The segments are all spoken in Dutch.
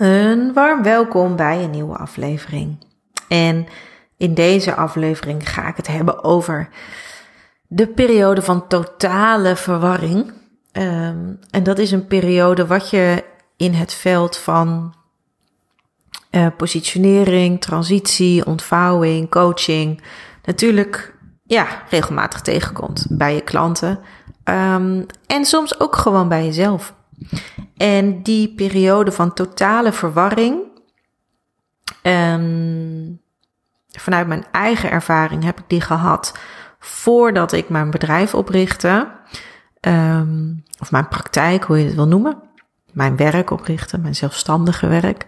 Een warm welkom bij een nieuwe aflevering. En in deze aflevering ga ik het hebben over de periode van totale verwarring. Um, en dat is een periode wat je in het veld van uh, positionering, transitie, ontvouwing, coaching natuurlijk ja, regelmatig tegenkomt bij je klanten. Um, en soms ook gewoon bij jezelf. En die periode van totale verwarring, um, vanuit mijn eigen ervaring heb ik die gehad voordat ik mijn bedrijf oprichtte. Um, of mijn praktijk, hoe je het wil noemen. Mijn werk oprichtte, mijn zelfstandige werk.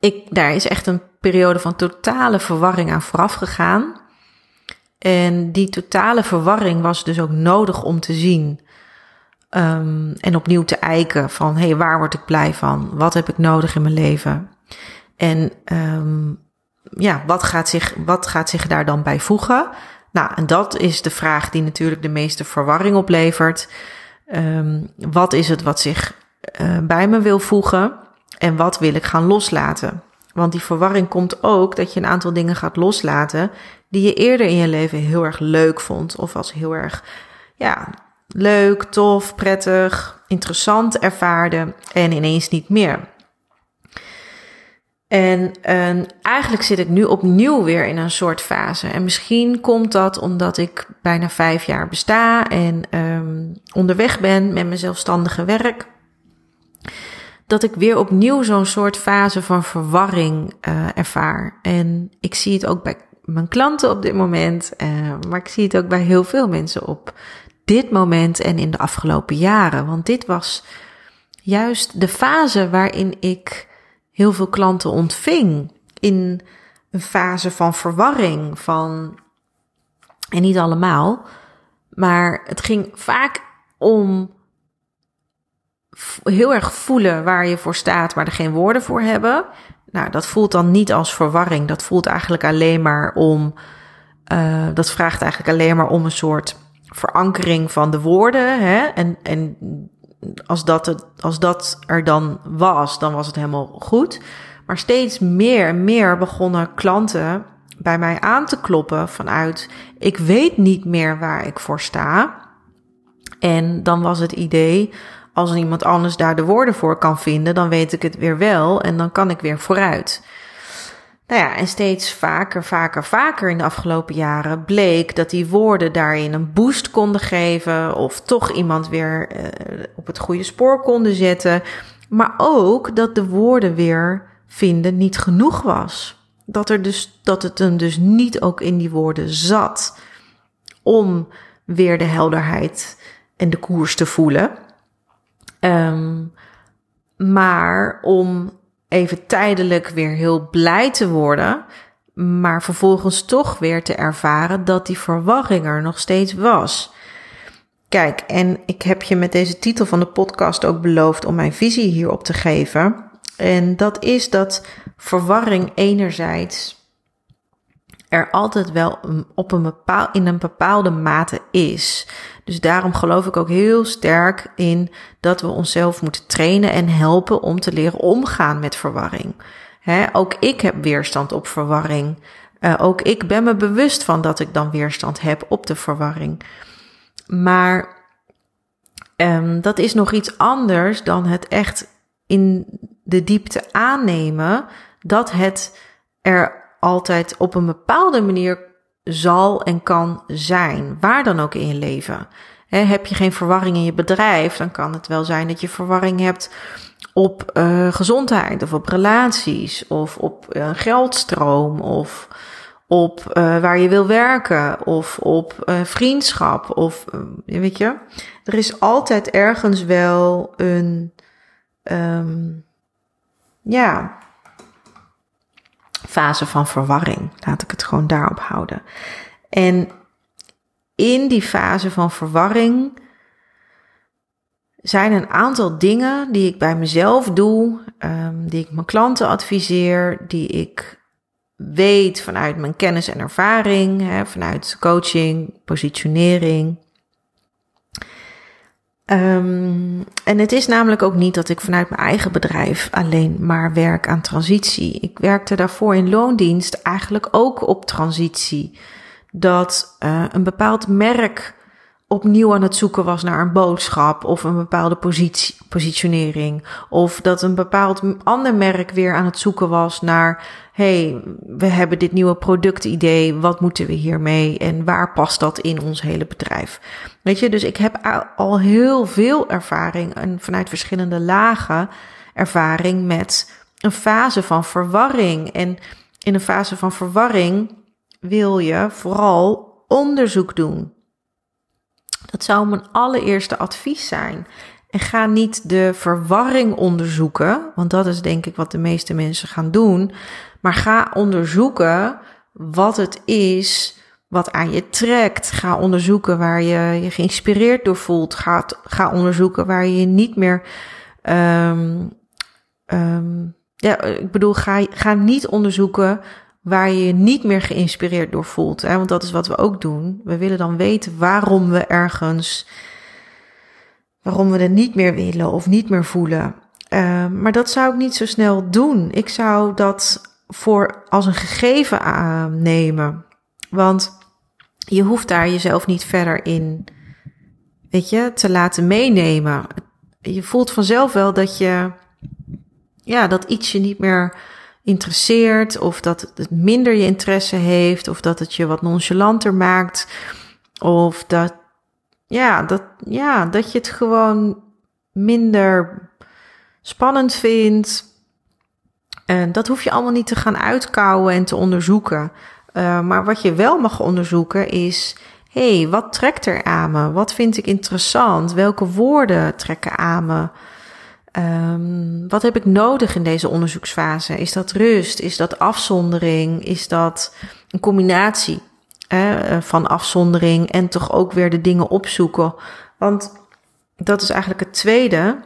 Ik, daar is echt een periode van totale verwarring aan vooraf gegaan. En die totale verwarring was dus ook nodig om te zien Um, en opnieuw te eiken van, hé, hey, waar word ik blij van? Wat heb ik nodig in mijn leven? En um, ja, wat gaat, zich, wat gaat zich daar dan bij voegen? Nou, en dat is de vraag die natuurlijk de meeste verwarring oplevert. Um, wat is het wat zich uh, bij me wil voegen? En wat wil ik gaan loslaten? Want die verwarring komt ook dat je een aantal dingen gaat loslaten die je eerder in je leven heel erg leuk vond of als heel erg ja, leuk, tof, prettig, interessant ervaarde en ineens niet meer. En, en eigenlijk zit ik nu opnieuw weer in een soort fase. En misschien komt dat omdat ik bijna vijf jaar besta en um, onderweg ben met mijn zelfstandige werk. Dat ik weer opnieuw zo'n soort fase van verwarring uh, ervaar. En ik zie het ook bij mijn klanten op dit moment, uh, maar ik zie het ook bij heel veel mensen op dit moment en in de afgelopen jaren. Want dit was juist de fase waarin ik heel veel klanten ontving. In een fase van verwarring, van. En niet allemaal, maar het ging vaak om heel erg voelen waar je voor staat, maar er geen woorden voor hebben. Nou, dat voelt dan niet als verwarring. Dat voelt eigenlijk alleen maar om. Uh, dat vraagt eigenlijk alleen maar om een soort verankering van de woorden. Hè? En, en als, dat het, als dat er dan was, dan was het helemaal goed. Maar steeds meer en meer begonnen klanten bij mij aan te kloppen vanuit: ik weet niet meer waar ik voor sta. En dan was het idee: als iemand anders daar de woorden voor kan vinden, dan weet ik het weer wel en dan kan ik weer vooruit. Nou ja, en steeds vaker, vaker, vaker in de afgelopen jaren bleek dat die woorden daarin een boost konden geven of toch iemand weer uh, op het goede spoor konden zetten. Maar ook dat de woorden weer vinden niet genoeg was. Dat, er dus, dat het hem dus niet ook in die woorden zat om weer de helderheid en de koers te voelen. Um, maar om even tijdelijk weer heel blij te worden, maar vervolgens toch weer te ervaren dat die verwarring er nog steeds was. Kijk, en ik heb je met deze titel van de podcast ook beloofd om mijn visie hierop te geven. En dat is dat verwarring enerzijds er altijd wel op een bepaal, in een bepaalde mate is. Dus daarom geloof ik ook heel sterk in dat we onszelf moeten trainen en helpen om te leren omgaan met verwarring. ook ik heb weerstand op verwarring. Uh, ook ik ben me bewust van dat ik dan weerstand heb op de verwarring. Maar um, dat is nog iets anders dan het echt in de diepte aannemen dat het er altijd op een bepaalde manier zal en kan zijn, waar dan ook in je leven. heb je geen verwarring in je bedrijf, dan kan het wel zijn dat je verwarring hebt op uh, gezondheid of op relaties of op uh, geldstroom of op uh, waar je wil werken of op vriendschap of weet je. Er is altijd ergens wel een um, ja, fase van verwarring. Laat ik het gewoon daarop houden. En in die fase van verwarring zijn een aantal dingen die ik bij mezelf doe, um, die ik mijn klanten adviseer, die ik weet vanuit mijn kennis en ervaring, hè, vanuit coaching, positionering. Ehm, en het is namelijk ook niet dat ik vanuit mijn eigen bedrijf alleen maar werk aan transitie. Ik werkte daarvoor in loondienst eigenlijk ook op transitie. Dat uh, een bepaald merk opnieuw aan het zoeken was naar een boodschap of een bepaalde positie, positionering. Of dat een bepaald ander merk weer aan het zoeken was naar, hey, we hebben dit nieuwe productidee, wat moeten we hiermee en waar past dat in ons hele bedrijf? Weet je, dus ik heb al heel veel ervaring en vanuit verschillende lagen ervaring met een fase van verwarring. En in een fase van verwarring wil je vooral onderzoek doen. Dat zou mijn allereerste advies zijn. En ga niet de verwarring onderzoeken, want dat is denk ik wat de meeste mensen gaan doen. Maar ga onderzoeken wat het is wat aan je trekt. Ga onderzoeken waar je je geïnspireerd door voelt. Ga, ga onderzoeken waar je je niet meer. Um, um, ja, ik bedoel, ga, ga niet onderzoeken waar je je niet meer geïnspireerd door voelt. Hè? Want dat is wat we ook doen. We willen dan weten waarom we ergens, waarom we het niet meer willen of niet meer voelen. Uh, maar dat zou ik niet zo snel doen. Ik zou dat voor als een gegeven aannemen. Want je hoeft daar jezelf niet verder in, weet je, te laten meenemen. Je voelt vanzelf wel dat je, ja, dat iets je niet meer interesseert, of dat het minder je interesse heeft, of dat het je wat nonchalanter maakt, of dat, ja, dat, ja, dat je het gewoon minder spannend vindt. En dat hoef je allemaal niet te gaan uitkouwen en te onderzoeken. Uh, maar wat je wel mag onderzoeken is: hé, hey, wat trekt er aan me? Wat vind ik interessant? Welke woorden trekken aan me? Um, wat heb ik nodig in deze onderzoeksfase? Is dat rust? Is dat afzondering? Is dat een combinatie eh, van afzondering en toch ook weer de dingen opzoeken? Want dat is eigenlijk het tweede.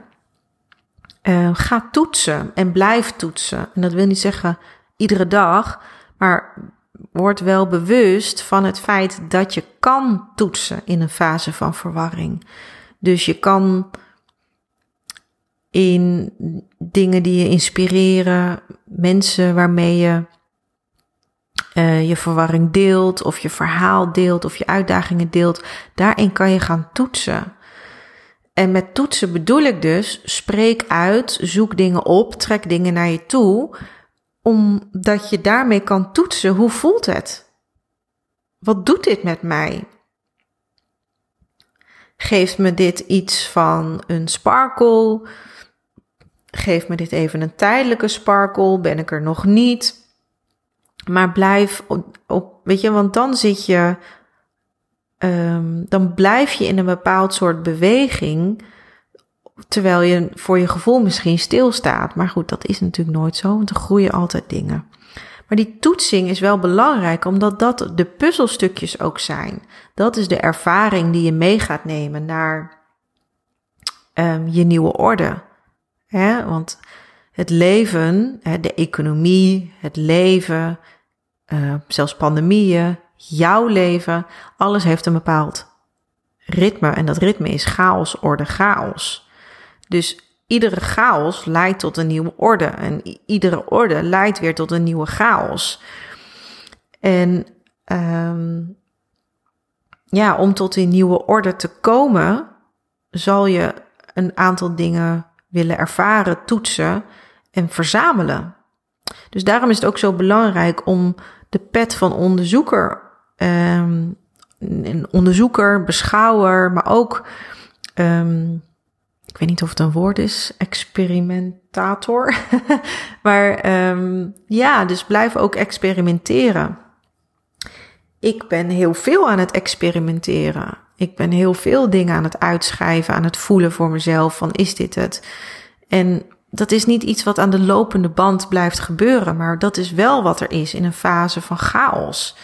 Uh, ga toetsen en blijf toetsen. En dat wil niet zeggen iedere dag, maar word wel bewust van het feit dat je kan toetsen in een fase van verwarring. Dus je kan in dingen die je inspireren, mensen waarmee je uh, je verwarring deelt, of je verhaal deelt, of je uitdagingen deelt. Daarin kan je gaan toetsen. En met toetsen bedoel ik dus, spreek uit, zoek dingen op, trek dingen naar je toe, omdat je daarmee kan toetsen hoe voelt het? Wat doet dit met mij? Geeft me dit iets van een sparkle? Geef me dit even een tijdelijke sparkle, ben ik er nog niet. Maar blijf op, weet je, want dan zit je, um, dan blijf je in een bepaald soort beweging, terwijl je voor je gevoel misschien stilstaat. Maar goed, dat is natuurlijk nooit zo, want er groeien altijd dingen. Maar die toetsing is wel belangrijk, omdat dat de puzzelstukjes ook zijn. Dat is de ervaring die je mee gaat nemen naar um, je nieuwe orde. Want het leven, de economie, het leven, uh, zelfs pandemieën, jouw leven, alles heeft een bepaald ritme. En dat ritme is chaos, orde, chaos. Dus iedere chaos leidt tot een nieuwe orde. En iedere orde leidt weer tot een nieuwe chaos. En um, ja, om tot die nieuwe orde te komen, zal je een aantal dingen willen ervaren, toetsen en verzamelen. Dus daarom is het ook zo belangrijk om de pet van onderzoeker, um, een onderzoeker, beschouwer, maar ook, um, ik weet niet of het een woord is, experimentator. maar um, ja, dus blijf ook experimenteren. Ik ben heel veel aan het experimenteren. Ik ben heel veel dingen aan het uitschrijven, aan het voelen voor mezelf van is dit het? En dat is niet iets wat aan de lopende band blijft gebeuren, maar dat is wel wat er is in een fase van chaos.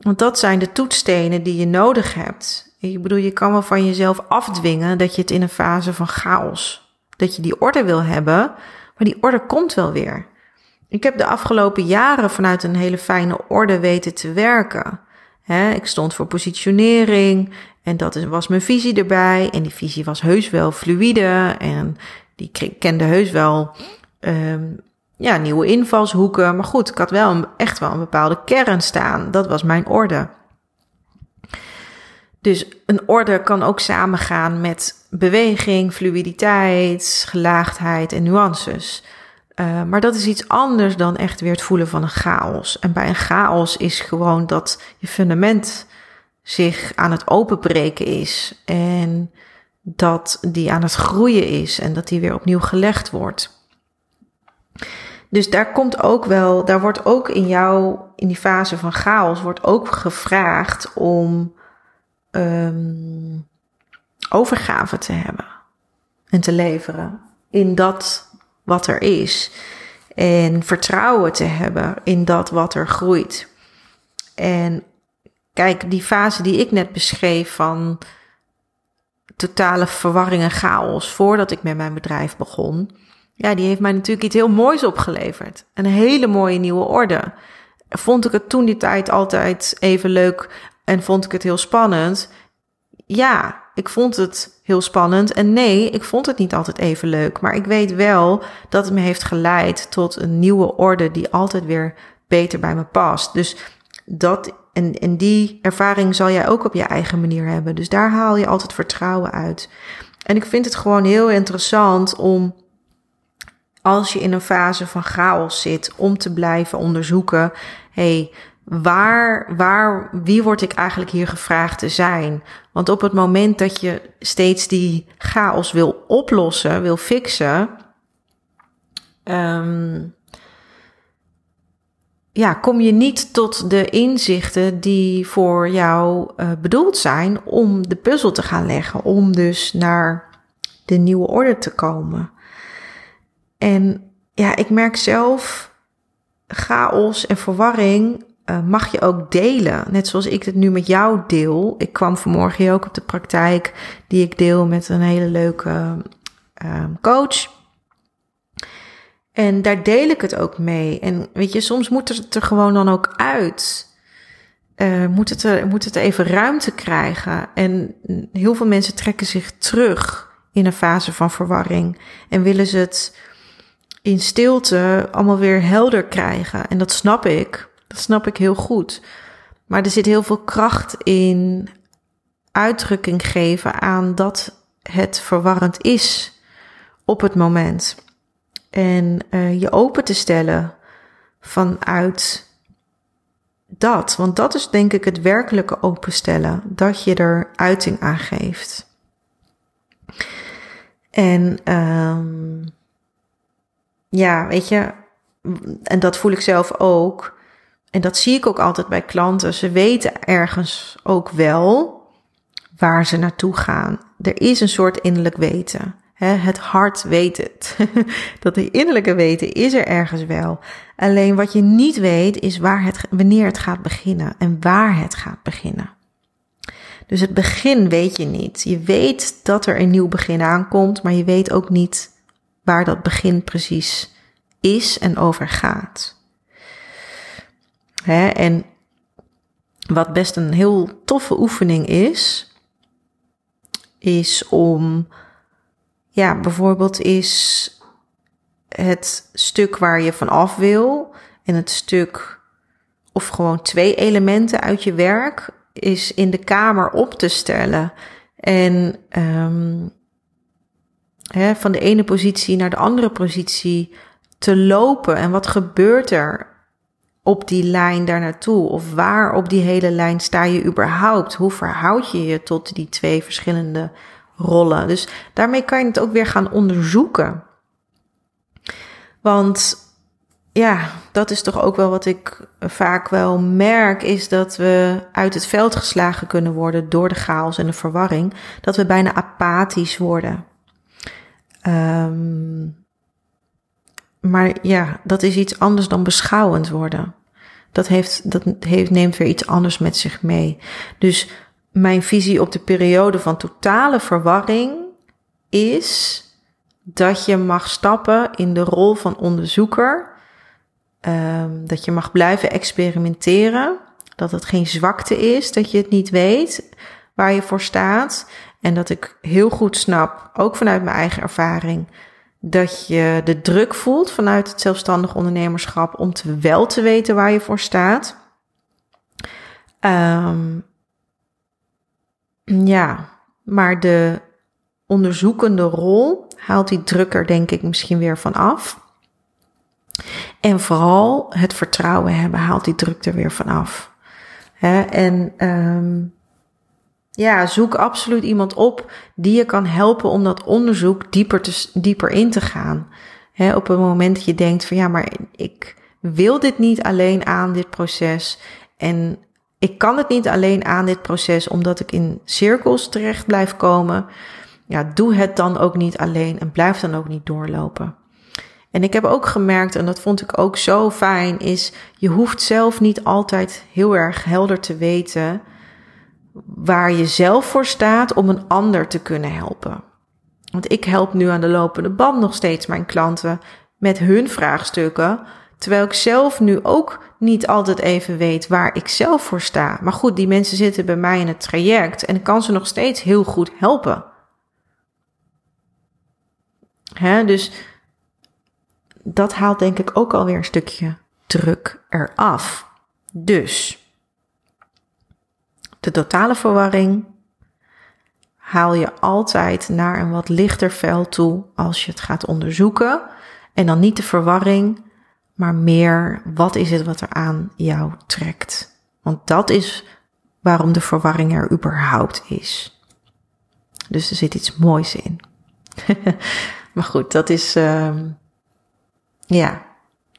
Want dat zijn de toetstenen die je nodig hebt. Ik bedoel, je kan wel van jezelf afdwingen dat je het in een fase van chaos, dat je die orde wil hebben, maar die orde komt wel weer. Ik heb de afgelopen jaren vanuit een hele fijne orde weten te werken ik stond voor positionering En dat was mijn visie erbij. En die visie was heus wel fluïde. En die kende heus wel um, ja, nieuwe invalshoeken. Maar goed, ik had wel een, echt wel een bepaalde kern staan. Dat was mijn orde. Dus een orde kan ook samengaan met beweging, fluiditeit, gelaagdheid en nuances. Uh, maar dat is iets anders dan echt weer het voelen van een chaos. En bij een chaos is gewoon dat je fundament zich aan het openbreken is. En dat die aan het groeien is en dat die weer opnieuw gelegd wordt. Dus daar komt ook wel, daar wordt ook in jou, in die fase van chaos, wordt ook gevraagd om um, overgave te hebben en te leveren in dat wat er is. En vertrouwen te hebben in dat wat er groeit. En kijk, die fase die ik net beschreef van totale verwarring en chaos voordat ik met mijn bedrijf begon. Ja, die heeft mij natuurlijk iets heel moois opgeleverd. Een hele mooie nieuwe orde. Vond ik het toen die tijd altijd even leuk en vond ik het heel spannend? Ja, ik vond het heel spannend. En nee, ik vond het niet altijd even leuk. Maar ik weet wel dat het me heeft geleid tot een nieuwe orde die altijd weer beter bij me past. Dus dat en, en die ervaring zal jij ook op je eigen manier hebben. Dus daar haal je altijd vertrouwen uit. En ik vind het gewoon heel interessant om, als je in een fase van chaos zit, om te blijven onderzoeken: hey, waar, waar, wie word ik eigenlijk hier gevraagd te zijn? Want op het moment dat je steeds die chaos wil oplossen, wil fixen, um, ja, kom je niet tot de inzichten die voor jou uh, bedoeld zijn om de puzzel te gaan leggen, om dus naar de nieuwe orde te komen. En ja, ik merk zelf chaos en verwarring uh, mag je ook delen. Net zoals ik het nu met jou deel. Ik kwam vanmorgen hier ook op de praktijk die ik deel met een hele leuke uh, coach. En daar deel ik het ook mee. En weet je, soms moet het er gewoon dan ook uit. Uh, moet, het er, moet het even ruimte krijgen. En heel veel mensen trekken zich terug in een fase van verwarring. En willen ze het in stilte allemaal weer helder krijgen. En dat snap ik. Snap ik heel goed. Maar er zit heel veel kracht in uitdrukking geven aan dat het verwarrend is op het moment. En uh, je open te stellen vanuit dat. Want dat is denk ik het werkelijke openstellen. Dat je er uiting aan geeft. En um, ja, weet je, en dat voel ik zelf ook. En dat zie ik ook altijd bij klanten. Ze weten ergens ook wel waar ze naartoe gaan. Er is een soort innerlijk weten het hart weet het. dat innerlijke weten is er ergens wel. Alleen wat je niet weet is waar het, wanneer het gaat beginnen en waar het gaat beginnen. Dus het begin weet je niet. Je weet dat er een nieuw begin aankomt, maar je weet ook niet waar dat begin precies is en over gaat. En wat best een heel toffe oefening is, is om ja, bijvoorbeeld is het stuk waar je van af wil en het stuk of gewoon twee elementen uit je werk is in de kamer op te stellen. En um, hè, van de ene positie naar de andere positie te lopen. En wat gebeurt er op die lijn daar naartoe? Of waar op die hele lijn sta je überhaupt? Hoe verhoud je je tot die twee verschillende rollen. Dus daarmee kan je het ook weer gaan onderzoeken. Want ja, dat is toch ook wel wat ik vaak wel merk, is dat we uit het veld geslagen kunnen worden door de chaos en de verwarring, dat we bijna apathisch worden. Um, maar ja, dat is iets anders dan beschouwend worden. Dat, heeft, dat heeft, neemt weer iets anders met zich mee. Dus mijn visie op de periode van totale verwarring is dat je mag stappen in de rol van onderzoeker. Um, dat je mag blijven experimenteren. Dat het geen zwakte is dat je het niet weet. waar je voor staat. En dat ik heel goed snap, ook vanuit mijn eigen ervaring, dat je de druk voelt vanuit het zelfstandig ondernemerschap om te wel te weten waar je voor staat. Um, ja, maar de onderzoekende rol haalt die druk er denk ik misschien weer van af. En vooral het vertrouwen hebben haalt die druk er weer van af. en um, ja, zoek absoluut iemand op die je kan helpen om dat onderzoek dieper, te, dieper in te gaan. op het moment dat je denkt van ja, maar ik wil dit niet alleen aan dit proces. En ik kan het niet alleen aan dit proces omdat ik in cirkels terecht blijf komen. Ja, doe het dan ook niet alleen en blijf dan ook niet doorlopen. En ik heb ook gemerkt, en dat vond ik ook zo fijn, is je hoeft zelf niet altijd heel erg helder te weten waar je zelf voor staat om een ander te kunnen helpen. Want ik help nu aan de lopende band nog steeds mijn klanten met hun vraagstukken, terwijl ik zelf nu ook niet altijd even weet waar ik zelf voor sta. Maar goed, die mensen zitten bij mij in het traject en ik kan ze nog steeds heel goed helpen. Hè, dus dat haalt denk ik ook alweer een stukje druk eraf. Dus de totale verwarring haal je altijd naar een wat lichter vel toe als je het gaat onderzoeken. En dan niet de verwarring, maar meer wat is het wat er aan jou trekt. Want dat is waarom de verwarring er überhaupt is. Dus er zit iets moois in. maar goed, dat is, uh, ja,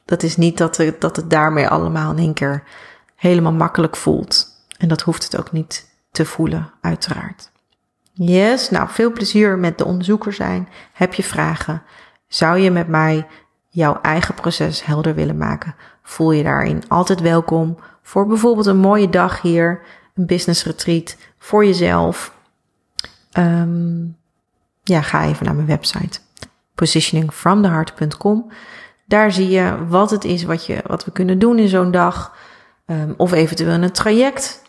dat is niet dat dat het daarmee allemaal in één keer helemaal makkelijk voelt. En dat hoeft het ook niet te voelen, uiteraard. Yes, nou veel plezier met de onderzoeker zijn. Heb je vragen? Zou je met mij jouw eigen proces helder willen maken? Voel je daarin altijd welkom voor bijvoorbeeld een mooie dag hier, een business retreat voor jezelf. Um, ja, ga even naar mijn website positioningfromtheheart.com. Daar zie je wat het is wat, je, wat we kunnen doen in zo'n dag. Um, of eventueel een traject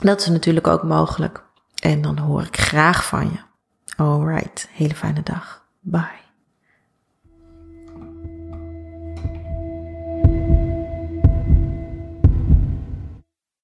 dat is natuurlijk ook mogelijk. En dan hoor ik graag van je. Alright, hele fijne dag. Bye.